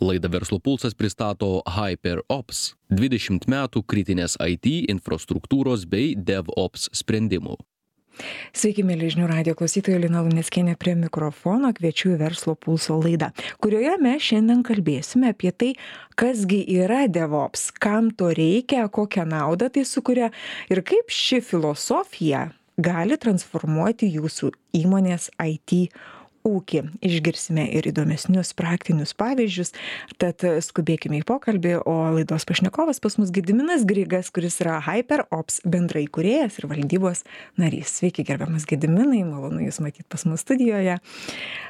Laida Verslo pulsas pristato HyperOps - 20 metų kritinės IT infrastruktūros bei DevOps sprendimų. Sveiki, mėly žinių radio klausytojai, Lina Luneskienė prie mikrofono, kviečiu į verslo pulso laidą, kurioje mes šiandien kalbėsime apie tai, kasgi yra DevOps, kam to reikia, kokią naudą tai sukuria ir kaip ši filosofija gali transformuoti jūsų įmonės IT ūkį. Išgirsime ir įdomesnius praktinius pavyzdžius. Tad skubėkime į pokalbį o laidos pašnekovas pas mus gediminas grigas kuris yra hyperops bendraįkūrėjas ir valdybos narys. Sveiki gerbiamas gediminai malonu jus matyt pas mus studijoje.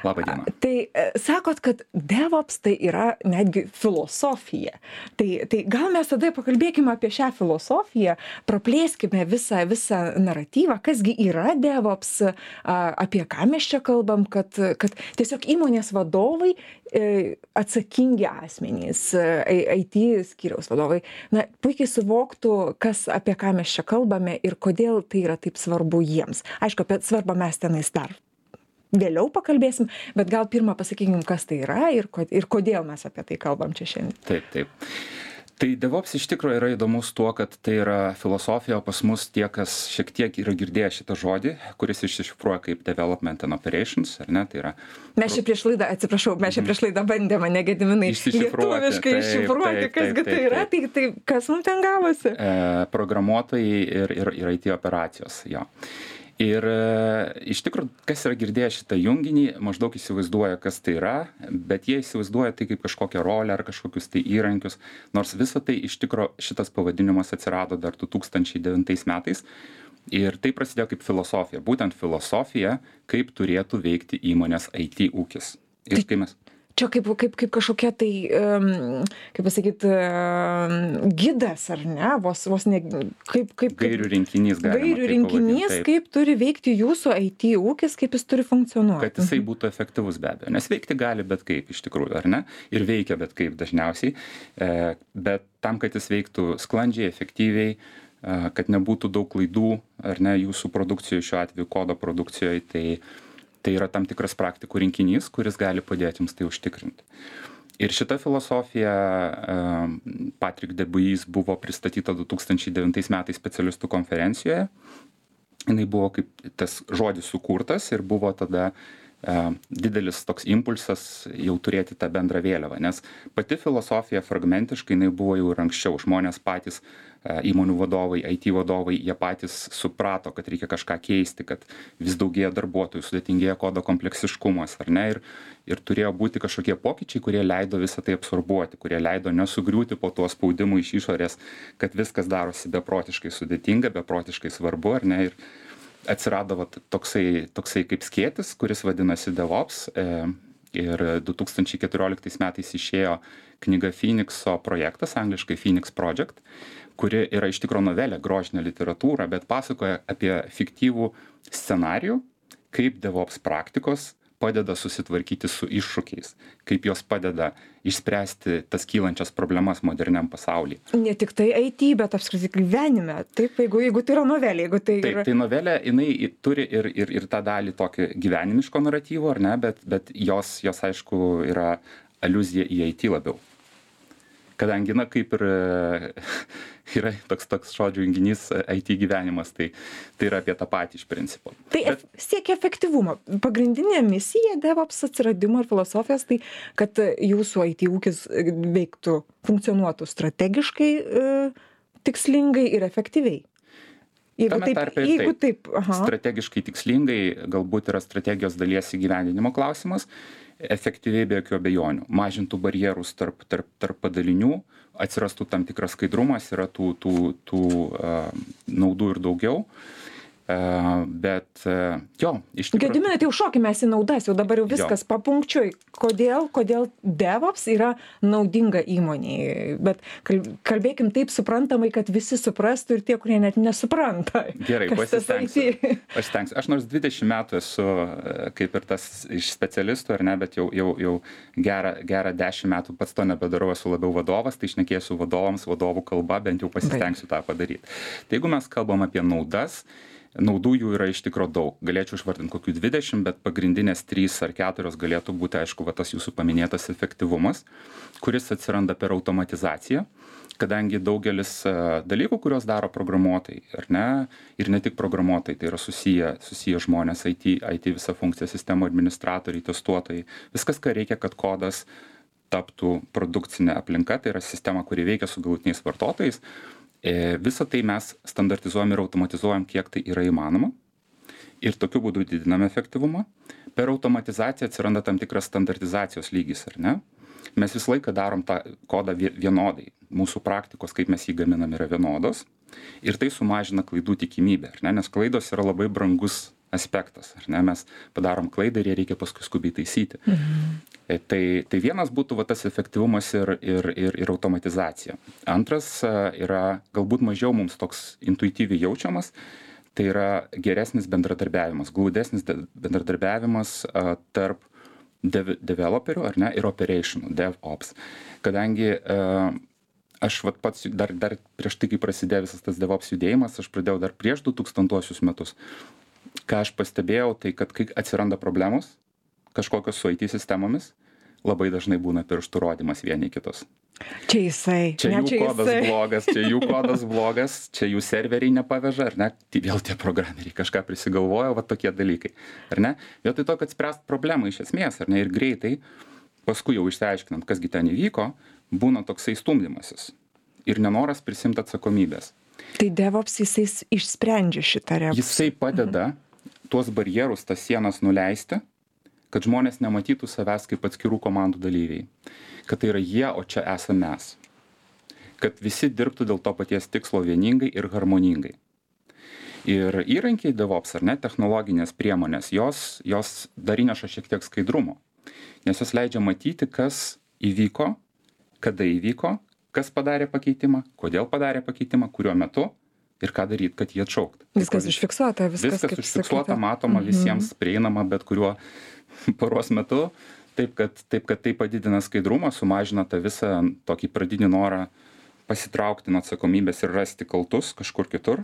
Labą dieną. tai e, sakot kad devops tai yra netgi filosofija. Tai tai gal mes tada pakalbėkim apie šią filosofiją praplėskime visą visą naratyvą kas gi yra devops apie ką mes čia kalbam kad kad tiesiog įmonės vadovai e, atsakingi asmenys e, IT skyriaus vadovai na puikiai suvoktų kas apie ką mes čia kalbame ir kodėl tai yra taip svarbu jiems aišku apie svarbą mes tenais dar vėliau pakalbėsim bet gal pirma pasakykim kas tai yra ir ir kodėl mes apie tai kalbam čia šiandien Taip, taip. Tai DevOps iš tikrųjų yra įdomus tuo, kad tai yra filosofija, o pas mus tie, kas šiek tiek yra girdėję šitą žodį, kuris išsišifruoja kaip Development and Operations, ar ne, tai yra mes čia prieš laidą atsiprašau mes čia prieš laidą bandėm ane gediminai lietuviškai iššifruoti kas gi tai yra tai tai kas mum ten gavosi e, programuotojai ir, ir, ir IT operacijos. Jo. Ir e, iš tikrųjų, kas yra girdėję šitą junginį, maždaug įsivaizduoja, kas tai yra, bet jie įsivaizduoja tai kaip kažkokią rolę ar kažkokius tai įrankius, nors visa tai iš tikrųjų šitas pavadinimas atsirado dar 2009 metais. Ir tai prasidėjo kaip filosofija, būtent filosofija, kaip turėtų veikti įmonės IT ūkis. Ir kai mes čia kaip kaip kaip kažkokia tai kaip pasakyt gidas ar ne? Vos vos ne kaip kaip gairių rinkinys, gairių rinkinys kaip turi veikti jūsų IT ūkis kaip jis turi funkcionuoti. Kad jisai būtų efektyvus be abejo. Nes veikti gali bet kaip iš tikrųjų ar ne? Ir veikia bet kaip dažniausiai. E, bet tam kad jis veiktų sklandžiai efektyviai e, kad nebūtų daug klaidų ar ne jūsų produkcijoj šiuo atveju kodo produkcijoj tai tai yra tam tikras praktikų rinkinys kuris gali padėt jums tai užtikrinti. Ir šita filosofija Patrick Debuys buvo pristatyta 2009 metais specialistų konferencijoje. Jinai buvo kaip tas žodis sukurtas ir buvo tada didelis toks impulsas jau turėti tą bendrą vėliavą, nes pati filosofija fragmentiškai jinai buvo jau ir anksčiau. Žmonės patys, e, įmonių vadovai, IT vadovai, jie patys suprato, kad reikia kažką keisti, kad vis daugėja darbuotojų, sudėtingėja kodo kompleksiškumas, ar ne? Ir, ir turėjo būti kažkokie pokyčiai, kurie leido visą tai absorbuoti, kurie leido nesugriūti po tuo spaudimu iš išorės, kad viskas darosi beprotiškai sudėtinga, beprotiškai svarbu, ar ne? Ir atsirado vat, toksai, toksai kaip skėtis, kuris vadinasi DevOps. E, ir 2014 metais išėjo knyga Phoenixo projektas, angliškai Phoenix Project, kuri yra iš tikrųjų novelė, grožinė literatūra, bet pasakoja apie fiktyvų scenarijų, kaip DevOps praktikos padeda susitvarkyti su iššūkiais, kaip jos padeda išspręsti tas kylančias problemas moderniam pasaulyje. ne tik tai IT bet apskritai gyvenime taip jeigu jeigu tai yra novelė jeigu tai Taip, tai novelė, jinai turi ir, ir, ir tą dalį tokį gyvenimiško naratyvo, ar ne, bet, bet jos, jos, aišku, yra aluzija į IT labiau. Kadangi, na, kaip ir e, yra toks, toks žodžių junginys e, IT gyvenimas, tai, tai yra apie tą patį iš principo. Tai ef siekia efektyvumo. Pagrindinė misija DevOps atsiradimo ir filosofijos tai, kad e, jūsų IT ūkis veiktų, funkcionuotų strategiškai, tikslingai ir efektyviai. Jeigu taip, tarpe jeigu taip, aha. strategiškai tikslingai, galbūt yra strategijos dalies įgyvendinimo klausimas, efektyviai be jokių abejonių, mažintų barjerus tarp, tarp, tarp padalinių, atsirastų tam tikras skaidrumas, yra tų, tų, tų uh, naudų ir daugiau. Bet jo, iš tikrųjų. Gediminai, tai užšokime į naudas, jau dabar jau viskas papunkčiui. Kodėl, kodėl DevOps yra naudinga įmoniai? Bet kal- kalbėkim taip suprantamai, kad visi suprastų ir tie, kurie net nesupranta. Gerai, pasistengsiu. Aš stengsiu. Aš nors 20 metų esu kaip ir tas iš specialistų, ar ne, bet jau, jau, jau gerą, gerą 10 metų pats to nebedarau, esu labiau vadovas, tai išnekėsiu vadovams vadovų kalba, bent jau pasistengsiu tą padaryti. Tai jeigu mes kalbam apie naudas, naudų jų yra iš tikro daug. Galėčiau išvardint kokių dvidešim bet pagrindinės trys ar keturios galėtų būti aišku va tas jūsų paminėtas efektyvumas kuris atsiranda per automatizaciją kadangi daugelis dalykų kuriuos daro programuotojai ar ne ir ne tik programuotojai tai yra susiję susiję žmonės it it visa funkcija sistemų administratoriai testuotojai viskas ką reikia kad kodas taptų produkcine aplinka tai yra sistema kuri veikia su galutiniais vartotojais E, Visą tai mes standartizuojam ir automatizuojam, kiek tai yra įmanoma. Ir tokiu būdu didiname efektyvumą. Per automatizaciją atsiranda tam tikras standartizacijos lygis, ar ne? Mes visą laiką darom tą kodą vienodai. Mūsų praktikos, kaip mes jį gaminam, yra vienodos. Ir tai sumažina klaidų tikimybę, ne? Nes klaidos yra labai brangus aspektas, ar ne? Mes padarom klaidą ir ją reikia paskui skubiai taisyti. Mhm. E, tai, tai vienas būtų va, tas efektyvumas ir, ir, ir, ir automatizacija. Antras e, yra galbūt mažiau mums toks intuityviai jaučiamas, tai yra geresnis bendradarbiavimas, glaudesnis bendradarbiavimas e, tarp dev, developerių ar ne, ir operationų, DevOps. Kadangi aš vat, pats dar, dar prieš tai, kai prasidėjo visas tas DevOps judėjimas, aš pradėjau dar prieš 2000 metus. Ką aš pastebėjau, tai kad kai atsiranda problemos, kažkokios su IT sistemomis, labai dažnai būna pirštų rodimas vieni kitus. Čia jisai. Čia ne, jų čia kodas jisai. blogas, čia jų kodas blogas, čia jų serveriai nepaveža, ar ne? Tai vėl tie programeriai kažką prisigalvojo, va tokie dalykai, ar ne? Vietoj to, kad spręst problemą iš esmės, ar ne, ir greitai, paskui jau išsiaiškinant, kasgi ten įvyko, būna toksai stumdymasis ir nenoras prisimti atsakomybės. Tai DevOps jisai išsprendžia šitą reakciją. Jisai padeda mhm. Tuos barjerus, tas sienas nuleisti kad žmonės nematytų savęs kaip atskirų komandų dalyviai, kad tai yra jie, o čia esame mes, kad visi dirbtų dėl to paties tikslo vieningai ir harmoningai. Ir įrankiai DevOps ar ne technologinės priemonės, jos, jos dar įneša šiek tiek skaidrumo, nes jos leidžia matyti, kas įvyko, kada įvyko, kas padarė pakeitimą, kodėl padarė pakeitimą, kuriuo metu ir ką daryt, kad jį atšauktų. Viskas užfiksuota, viskas, viskas užfiksuota, sakyti. matoma, visiems mhm. prieinama bet kuriuo paros metu, taip kad, taip kad tai padidina skaidrumą, sumažina tą visą tokį pradinį norą pasitraukti nuo atsakomybės ir rasti kaltus kažkur kitur.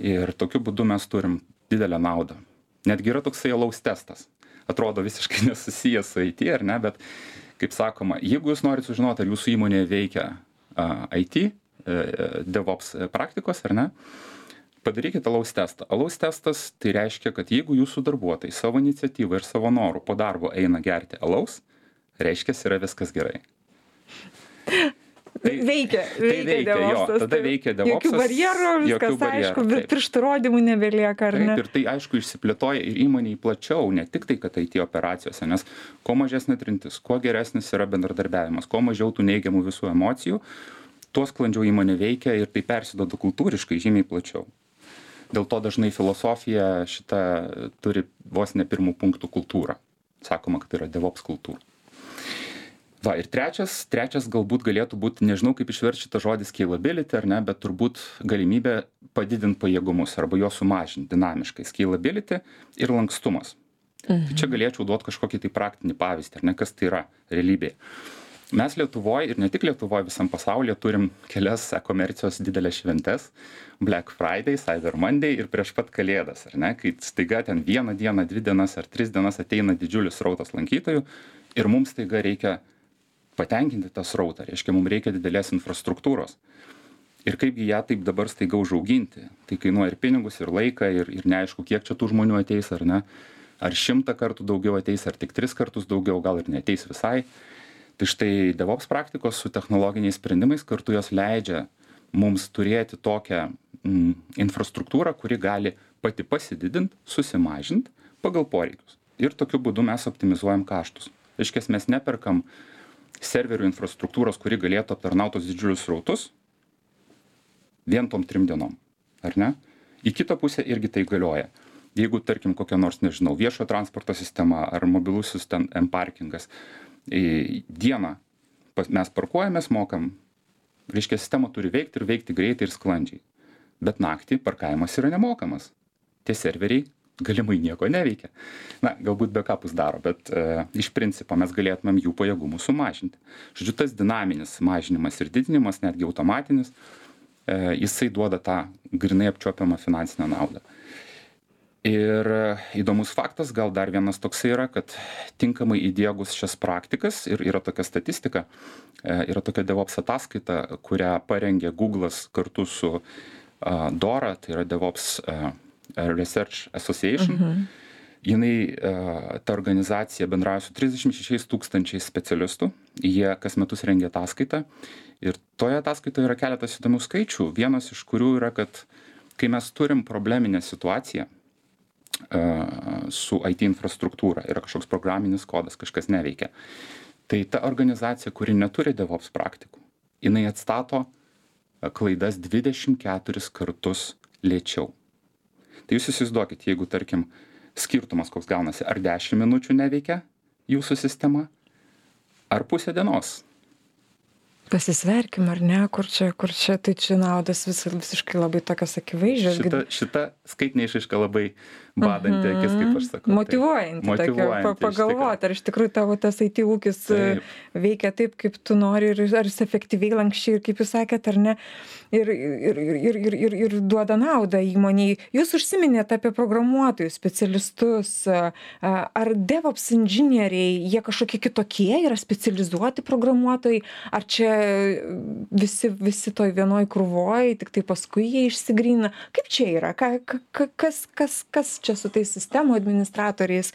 Ir tokiu būdu mes turim didelę naudą. Netgi yra toksai alaus testas. Atrodo visiškai nesusijęs su IT, ar ne, bet kaip sakoma, jeigu jūs norite sužinoti, ar jūsų įmonėje veikia uh, IT, DevOps praktikos, ar ne, uh, padarykit alaus testą alaus testas tai reiškia kad jeigu jūsų darbuotojai savo iniciatyva ir savo noru po darbo eina gerti alaus reiškias yra viskas gerai Tai, veikia, tai veikia, veikia jo, tada veikia DevOps. Jokių barjerų, viskas barjerų, aišku, bet pirštų rodymų nebelieka, ar ne? Taip, ir tai aišku išsiplėtoja ir įmoniai plačiau, ne tik tai, kad IT operacijose, nes kuo mažesnė trintis, kuo geresnis yra bendradarbiavimas, kuo mažiau tų neigiamų visų emocijų, tuo sklandžiau įmonė veikia ir tai persidoda kultūriškai žymiai plačiau dėl to dažnai filosofija šita turi vos ne pirmų punktų kultūrą. Sakoma, kad tai yra devops kultūra. Va, ir trečias, trečias galbūt galėtų būti, nežinau kaip išversti šitą žodį scalability ar ne, bet turbūt galimybė padidinti pajėgumus arba juos sumažinti dinamiškai. Scalability ir lankstumas. Mhm. Tai čia galėčiau duoti kažkokį tai praktinį pavyzdį, ar ne, kas tai yra realybėje mes lietuvoj ir ne tik lietuvoj visam pasaulyje turim kelias e-komercijos dideles šventes. Black friday cyber monday ir prieš pat kalėdas ar ne? Kai staiga ten vieną dieną dvi dienas ar tris dienas ateina didžiulis srautas lankytojų ir mums staiga reikia patenkinti tą srautą. Reiškia mum reikia didelės infrastruktūros. Ir kaipgi ją taip dabar staiga užauginti? Tai kainuoja ir pinigus ir laiką ir ir neaišku kiek čia tų žmonių ateis ar ne? Ar šimtą kartų daugiau ateis ar tik tris kartus daugiau gal ir neateis visai tai štai devops praktikos su technologiniais sprendimais kartu jos leidžia mums turėti tokią mm, infrastruktūrą kuri gali pati pasididint susimažint pagal poreikius. Ir tokiu būdu mes optimizuojam kaštus. Reiškias mes neperkam serverių infrastruktūros kuri galėtų aptarnaut tuos didžiulius srautus vien tom trim dienom ar ne? Į kitą pusę irgi tai galioja. Jeigu tarkim kokia nors nežinau viešojo transporto sistema ar mobilusis ten m parkingas dieną mes parkuojamės, mokam, reiškia, sistema turi veikti ir veikti greitai ir sklandžiai. Bet naktį parkavimas yra nemokamas. Tie serveriai galimai nieko neveikia. Na, galbūt backupus daro, bet e, iš principo mes galėtumėm jų pajėgumų sumažinti. Žodžiu, tas dinaminis mažinimas ir didinimas, netgi automatinis, e, jisai duoda tą grinai apčiopiamą finansinę naudą. Ir įdomus faktas gal dar vienas toksai yra kad tinkamai įdiegus šias praktikas ir yra tokia statistika e, yra tokia devops ataskaita kurią parengė guglas kartu su dora tai yra devops research association. Mhm. jinai ta organizacija bendrauja su 36 tūkstančiais specialistų. Jie kas metus rengia ataskaitą. Ir toje ataskaitoje yra keletas įdomių skaičių. Vienas iš kurių yra kad kai mes turim probleminę situaciją su IT infrastruktūra, yra kažkoks programinis kodas, kažkas neveikia. Tai ta organizacija, kuri neturi DevOps praktikų, jinai atstato klaidas 24 kartus lėčiau. Tai jūs įsivaizduokit, jeigu, tarkim, skirtumas koks gaunasi, ar 10 minučių neveikia jūsų sistema, ar pusę dienos pasisverkim ar ne kur čia kur čia tai čia naudos vis visiškai labai tokios akivaizdžios šita šita skaitinė išraiška labai badanti akis kaip aš sakau. Motyvuojanti tokia pa pagalvot ar iš tikrųjų tavo tas it ūkis veikia taip kaip tu nori ir ar jis efektyviai lanksčiai ir kaip jūs sakėt ar ne ir ir ir ir ir ir duoda naudą įmonei jūs užsiminėt apie programuotojus specialistus ar devops inžinieriai jie kažkokie kitokie yra specializuoti programuotojai ar čia visi visi toj vienoj krūvoj tiktai paskui jie išsigrynina kaip čia yra? Ką ka kas kas kas čia su tais sistemų administratoriais?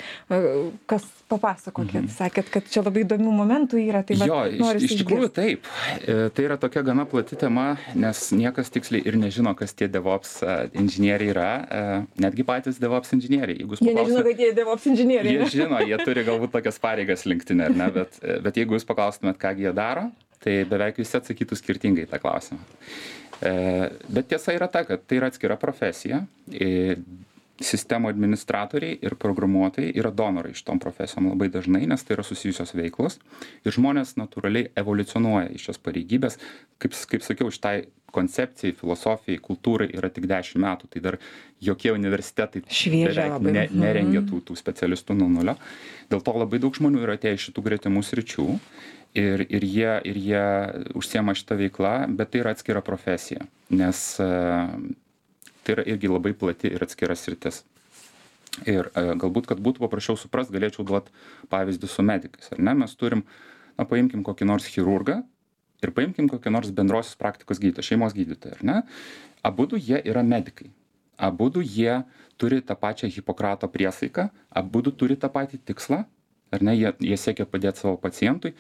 Kas papasakokit mhm. sakėt kad čia labai įdomių momentų yra tai vat jo iš, tikrųjų taip. E, tai yra tokia gana plati tema nes niekas tiksliai ir nežino kas tie devops inžinieriai yra. E, netgi patys devops inžinieriai jeigu jie nežino kad jie devops inžinieriai jie žino jie turi galbūt tokias pareigas linktine ar ne? Bet bet jeigu jūs paklaustumėt ką gi jie daro tai beveik visi atsakytų skirtingai tą klausimą. E, bet tiesa yra ta, kad tai yra atskira profesija. Sistemų administratoriai ir programuotojai yra donorai šitom profesijom labai dažnai, nes tai yra susijusios veiklos. Ir žmonės natūraliai evoliucionuoja iš šios pareigybės. Kaip, kaip sakiau, šitai koncepcijai, filosofijai, kultūrai yra tik 10 metų, tai dar jokie universitetai Šviežia, labai. ne, nerengia tų, tų specialistų nuo nulio. Dėl to labai daug žmonių yra atėję iš šitų gretimų sričių ir ir jie ir jie užsiema šita veikla bet tai yra atskira profesija nes e, tai yra irgi labai plati ir atskira sritis. Ir e, galbūt kad būtų paprasčiau suprast galėčiau duot pavyzdį su medikais ar ne? Mes turim na paimkim kokį nors chirurgą ir paimkim kokį nors bendrosios praktikos gydytoją šeimos gydytoją ar ne? Abudu jie yra medikai. Abudu jie turi tą pačią hipokrato priesaiką abudu turi tą patį tikslą ar ne? Jie jie siekia padėt savo pacientui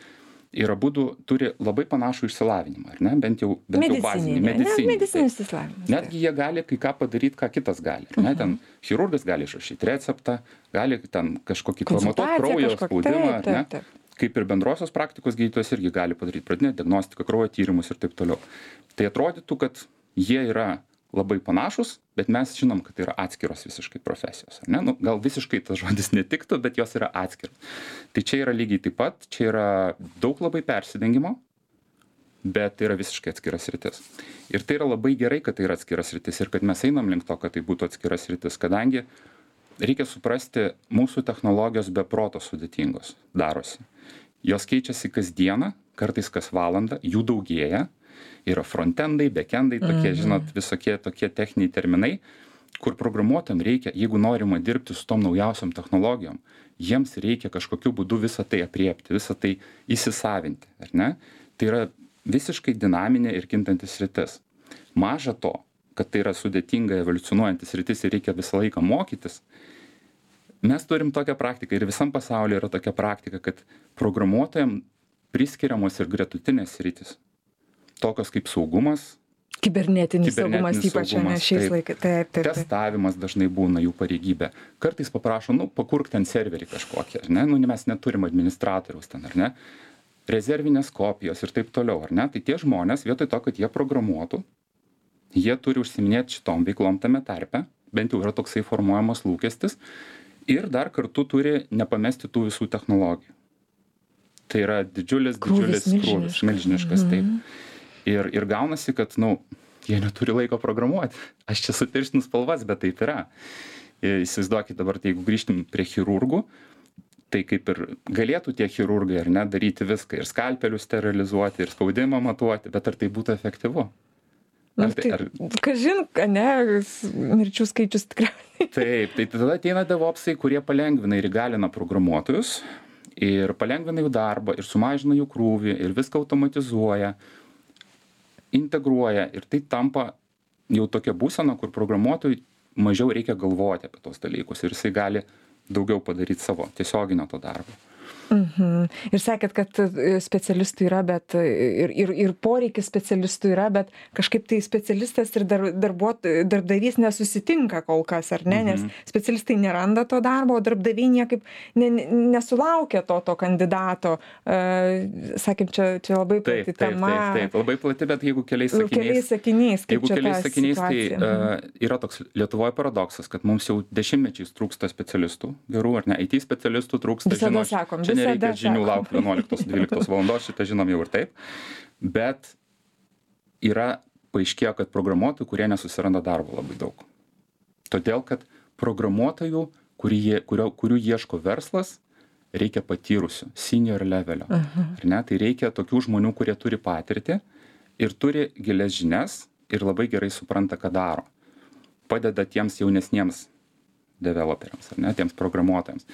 ir abudu turi labai panašų išsilavinimą, ar ne? Bent jau, bent jau bazinį medicininį. Medicininis išsilavinimas. Netgi jie gali kai ką padaryti, ką kitas gali. Uh -huh. ne? Ten mhm. chirurgas gali išrašyti receptą, gali ten kažkokį pamatuoti kraujo spaudimą, ar ne? Taip, taip. Kaip ir bendrosios praktikos gydytojas irgi gali padaryti pradinę diagnostiką, kraujo tyrimus ir taip toliau. Tai atrodytų, kad jie yra labai panašūs bet mes žinom kad tai yra atskiros visiškai profesijos ar ne? Nu gal visiškai tas žodis netiktų bet jos yra atskiros. Tai čia yra lygiai taip pat čia yra daug labai persidengimo bet tai yra visiškai atskira sritis. Ir tai yra labai gerai kad tai yra atskira sritis ir kad mes einam link to kad tai būtų atskira sritis kadangi reikia suprasti mūsų technologijos be proto sudėtingos darosi. Jos keičiasi kasdieną kartais kas valandą jų daugėja yra frontendai bekendai tokie mhm. žinot visokie tokie techniniai terminai kur programuotojam reikia jeigu norima dirbti su tom naujausiom technologijom jiems reikia kažkokiu būdu visa tai aprėpti visa tai įsisavinti ar ne? Tai yra visiškai dinaminė ir kintanti sritis. Maža to kad tai yra sudėtinga evoliucionuojanti sritis ir reikia visą laiką mokytis mes turim tokią praktiką ir visam pasauly yra tokia praktika kad programuotojam priskiriamos ir gretutinės sritys tokios kaip saugumas. Kibernetinis, kibernetinis saugumas, ypač ne šiais laikais. Taip, taip, taip. Testavimas dažnai būna jų pareigybė. Kartais paprašo, nu, pakurk ten serverį kažkokį, ar ne? Nu, mes neturim administratoriaus ten, ar ne? Rezervinės kopijos ir taip toliau, ar ne? Tai tie žmonės, vietoj to, kad jie programuotų, jie turi užsiminėti šitom veiklom tame tarpe, bent jau yra toksai formuojamas lūkestis, ir dar kartu turi nepamesti tų visų technologijų. Tai yra didžiulis, didžiulis krūvis, milžiniškas, taip. Mm -hmm ir ir gaunasi kad nu jie neturi laiko programuoti. Aš čia sutirštinu spalvas bet taip yra. Įsivaizduokit dabar tai jeigu grįžtum prie chirurgų tai kaip ir galėtų tie chirurgai ar ne daryti viską ir skalpelius sterilizuoti ir spaudimą matuoti bet ar tai būtų efektyvu? Nu, tai, ar... Kažin, ne, mirčių skaičius tikriausiai. Taip, tai tada ateina devopsai, kurie palengvina ir įgalina programuotojus ir palengvina jų darbą ir sumažina jų krūvį ir viską automatizuoja, integruoja ir tai tampa jau tokia būsena, kur programuotojui mažiau reikia galvoti apie tos dalykus ir jisai gali daugiau padaryti savo tiesioginio to darbo. Mhm. Ir sakėt, kad e, specialistų yra, bet e, ir, ir, ir poreikis specialistų yra, bet kažkaip tai specialistas ir dar, darbuot, darbdavys nesusitinka kol kas, ar ne? Mhm. Nes specialistai neranda to darbo, o darbdaviai niekaip ne, nesulaukia to, to kandidato. Uh, sakėm, čia, čia labai plati taip, tema. Taip, taip, taip, labai plati, bet jeigu keliais sakiniais. Keliais sakiniais jeigu keliais sakiniais, tai uh, yra toks Lietuvoje paradoksas, kad mums jau dešimtmečiais trūksta specialistų, gerų ar ne, IT specialistų trūksta. Visada žino, sakom, čia nereikia žinių laukti 11-12 valandos, šitą žinom jau ir taip. Bet yra paaiškėjo, kad programuotojų, kurie nesusiranda darbo labai daug. Todėl, kad programuotojų, kurie, kurio, kurių ieško verslas, reikia patyrusių, senior levelio. Uh -huh. Ar ne? Tai reikia tokių žmonių, kurie turi patirtį ir turi gilias žinias ir labai gerai supranta, ką daro. Padeda tiems jaunesniems developeriams, ar ne, tiems programuotojams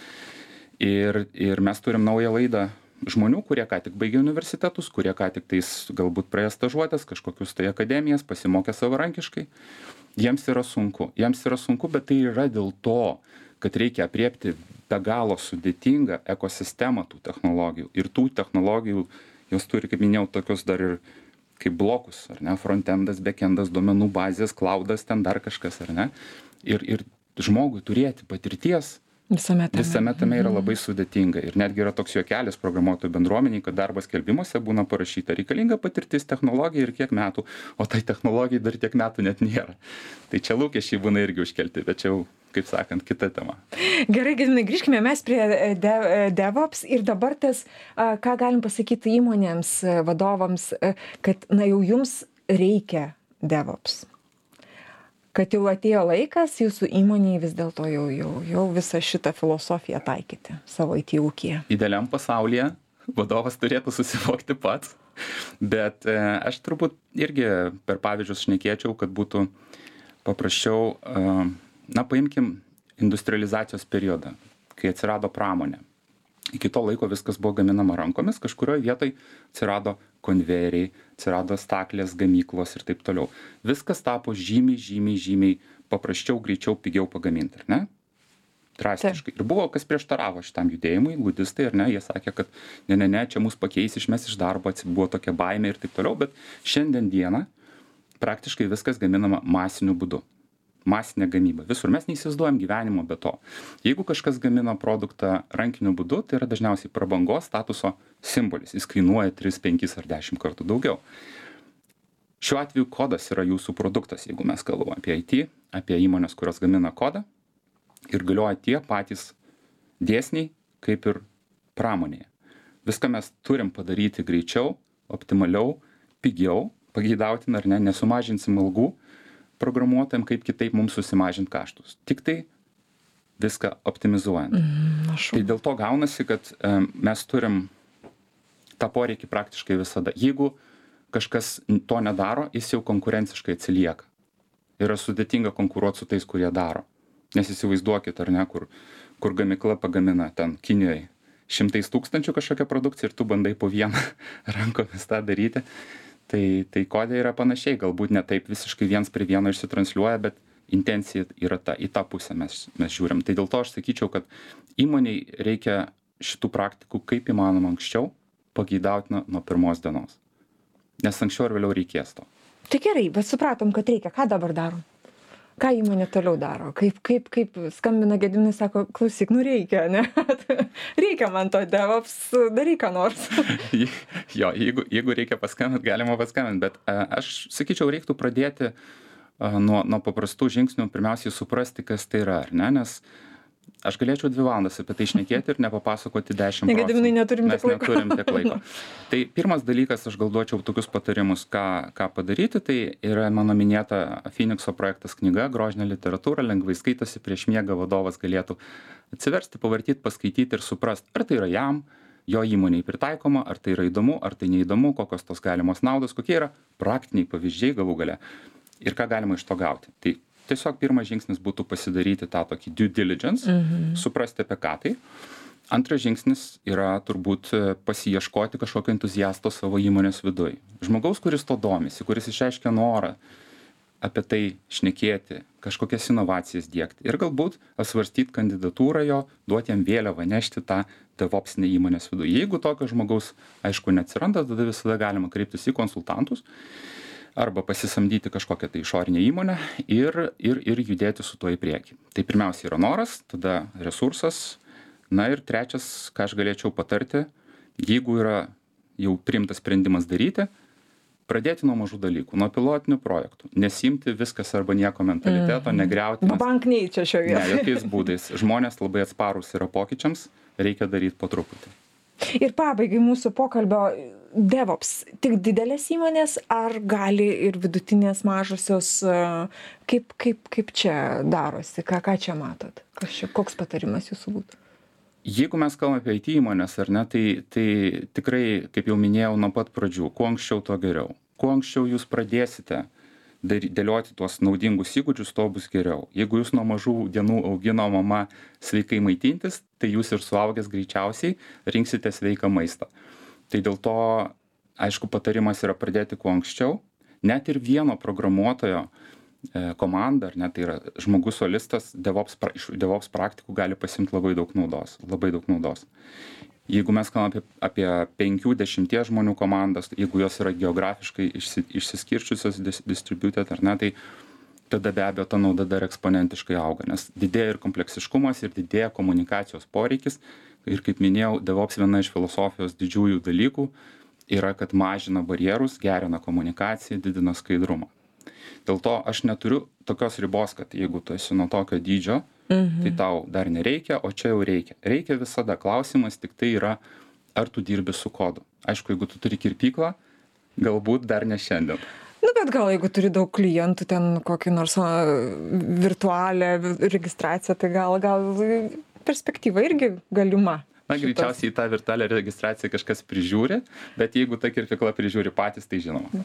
ir ir mes turim naują laidą žmonių kurie ką tik baigė universitetus kurie ką tiktais galbūt praėjo stažuotes kažkokius tai akademijas pasimokė savarankiškai. Jiems yra sunku. Jiems yra sunku bet tai yra dėl to kad reikia aprėpti be galo sudėtingą ekosistemą tų technologijų. Ir tų technologijų jos turi kaip minėjau tokius dar ir kaip blokus ar ne? Frontendas bekendas duomenų bazės klaudas ten dar kažkas ar ne? Ir ir žmogui turėti patirties Visame tame. Visame tame yra mhm. labai sudėtinga. Ir netgi yra toks juokelis programuotojų bendruomeniai, kad darbo skelbimuose būna parašyta reikalinga patirtis technologija ir kiek metų, o tai technologijai dar tiek metų net nėra. Tai čia lūkesčiai būna irgi užkelti, bet čia jau kaip sakant, kita tema. Gerai, Gedinai, grįžkime mes prie e, de, e, DevOps ir dabar tas, ką galim pasakyti įmonėms, e, vadovams, kad, na, jau jums reikia DevOps kad jau atėjo laikas jūsų įmonei vis dėlto jau jau jau visą šitą filosofiją taikyti savo IT ūkyje? Idealiam pasaulyje vadovas turėtų susivokti pats, bet e, aš turbūt irgi per pavyzdžius šnekėčiau, kad būtų paprasčiau, e, na paimkim industrializacijos periodą, kai atsirado pramonė iki to laiko viskas buvo gaminama rankomis kažkurioj vietoj atsirado konvejeriai atsirado staklės gamyklos ir taip toliau. Viskas tapo žymiai žymiai žymiai paprasčiau greičiau pigiau pagamint ar ne? Drastiškai. Ir buvo kas prieštaravo šitam judėjimui ludistai ar ne? Jie sakė kad ne ne ne čia mus pakeis išmes iš darbo buvo tokia baimė ir taip toliau bet šiandien dieną praktiškai viskas gaminama masiniu būdu masinė gamyba. Visur mes neįsivaizduojam gyvenimo be to. Jeigu kažkas gamina produktą rankiniu būdu tai yra dažniausiai prabangos statuso simbolis. Jis kainuoja tris penkis ar dešim kartų daugiau. Šiuo atveju kodas yra jūsų produktas jeigu mes kalbam apie it apie įmones kurios gamina kodą. Ir galioja tie patys dėsniai kaip ir pramonėje. Viską mes turim padaryti greičiau optimaliau pigiau pageidautina ar ne nesumažinsim algų programuotojam kaip kitaip mums susimažint kaštus. Tiktai viską optimizuojant. Mm, tai dėl to gaunasi kad mes turim tą poreikį praktiškai visada. Jeigu kažkas to nedaro jis jau konkurenciškai atsilieka. Yra sudėtinga konkuruot su tais kurie daro. Nes įsivaizduokit ar ne kur kur gamykla pagamina ten kinijoj šimtais tūkstančių kažkokią produkciją ir tu bandai po vieną rankomis tą daryti tai tai kode yra panašiai galbūt ne taip visiškai viens prie vieno išsitransliuoja bet intencija yra ta į tą pusę mes mes žiūrim. Tai dėl to aš sakyčiau kad įmonei reikia šitų praktikų kaip įmanoma anksčiau pageidautina nuo pirmos dienos. Nes anksčiau ar vėliau reikės to. Tai gerai bet supratom kad reikia. Ką dabar darom ką įmonė toliau daro? Kaip kaip kaip skambina gediminai sako klausyk nu reikia ane reikia man to devops daryk ką nors. Jo jeigu jeigu reikia paskambint galima paskambint bet e, aš sakyčiau reiktų pradėti e, nuo nuo paprastų žingsnių pirmiausiai suprasti kas tai yra ar ne nes aš galėčiau dvi valandas apie tai šnekėti ir nepapasakoti dešimt ne gediminai neturim tiek laiko. neturim tiek laiko. Tai pirmas dalykas aš gal duočiau tokius patarimus ką ką padaryti. Tai yra mano minėta finikso projektas knyga grožinė literatūra lengvai skaitosi prieš miegą vadovas galėtų atsiversti pavartyt paskaityt ir suprast ar tai yra jam jo įmonei pritaikoma ar tai yra įdomu ar tai neįdomu kokios tos galimos naudos kokie yra praktiniai pavyzdžiai galų gale ir ką galima iš to gauti. Tai tiesiog pirmas žingsnis būtų pasidaryti tą tokį due diligence mhm. suprasti apie ką tai. Antras žingsnis yra turbūt pasiieškoti kažkokio entuziasto savo įmonės viduj. Žmogaus kuris tuo domisi kuris išreiškia norą apie tai šnekėti kažkokias inovacijas diegti ir galbūt apsvarstyt kandidatūrą jo duot jam vėliavą nešti tą devopsinę įmonės viduj. Jeigu tokio žmogaus aišku neatsiranda tada visada galima kreiptis į konsultantus arba pasisamdyti kažkokią tai išorinę įmonę ir ir ir judėti su tuo į priekį tai pirmiausia yra noras tada resursas na ir trečias ką aš galėčiau patarti jeigu yra jau priimtas sprendimas daryti pradėti nuo mažų dalykų nuo pilotinių projektų nesiimti viskas arba nieko mentaliteto Mhm. negriauti Bank nei čia šioje ne vietoje. jokiais būdais žmonės labai atsparūs yra pokyčiams reikia daryt po truputį Ir pabaigai mūsų pokalbio DevOps tik didelės įmonės ar gali ir vidutinės mažosios e, kaip kaip kaip čia darosi? Ką ką čia matot? Kas čia koks patarimas jūsų būtų? Jeigu mes kalbam apie it įmones ar ne tai tai tikrai kaip jau minėjau nuo pat pradžių kuo anksčiau tuo geriau. Kuo anksčiau jūs pradėsite dėlioti tuos naudingus įgūdžius tuo bus geriau. Jeigu jūs nuo mažų dienų augino mama sveikai maitintis tai jūs ir suaugęs greičiausiai rinksitės sveiką maistą tai dėl to aišku patarimas yra pradėti kuo anksčiau. Net ir vieno programuotojo e, komanda ar ne tai yra žmogus solistas devops iš devops praktikų gali pasiimt labai daug naudos labai daug naudos. Jeigu mes kalbam apie apie penkių dešimties žmonių komandas jeigu jos yra geografiškai išsi išsiskirsčiusios dis distributed ar ne tai tada be abejo ta nauda dar eksponentiškai auga nes didėja ir kompleksiškumas ir didėja komunikacijos poreikis ir kaip minėjau devops viena iš filosofijos didžiųjų dalykų yra kad mažina barjerus gerina komunikaciją didina skaidrumą. Dėl to aš neturiu tokios ribos kad jeigu tu esi nuo tokio dydžio tai tau dar nereikia o čia jau reikia. Reikia visada. Klausimas tiktai yra ar tu dirbi su kodu. Aišku jeigu tu turi kirpyklą galbūt dar ne šiandien. Nu bet gal jeigu turi daug klientų ten kokį nors virtualią vi- registraciją tai gal gal perspektyva irgi galima na greičiausiai tą virtualią registraciją kažkas prižiūri bet jeigu ta kirpykla prižiūri patys tai žinoma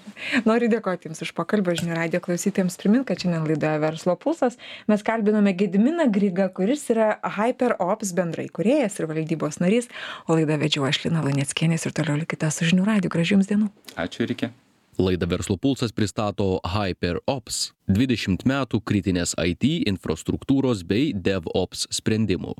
Noriu dėkoti Jums už pokalbį, žinių radio klausytėjams primint, kad šiandien laidoje Verslo pulsas mes kalbinome Gediminą Grygą, kuris yra HyperOps bendrai kuriejas ir valdybos narys, o laidą vedžiau aš Lina Lanieckienės ir toliau likite su žinių radio. Gražių Jums dienų. ačiū ir iki Laida Verslo pulsas pristato HyperOps - 20 metų kritinės IT infrastruktūros bei DevOps sprendimų.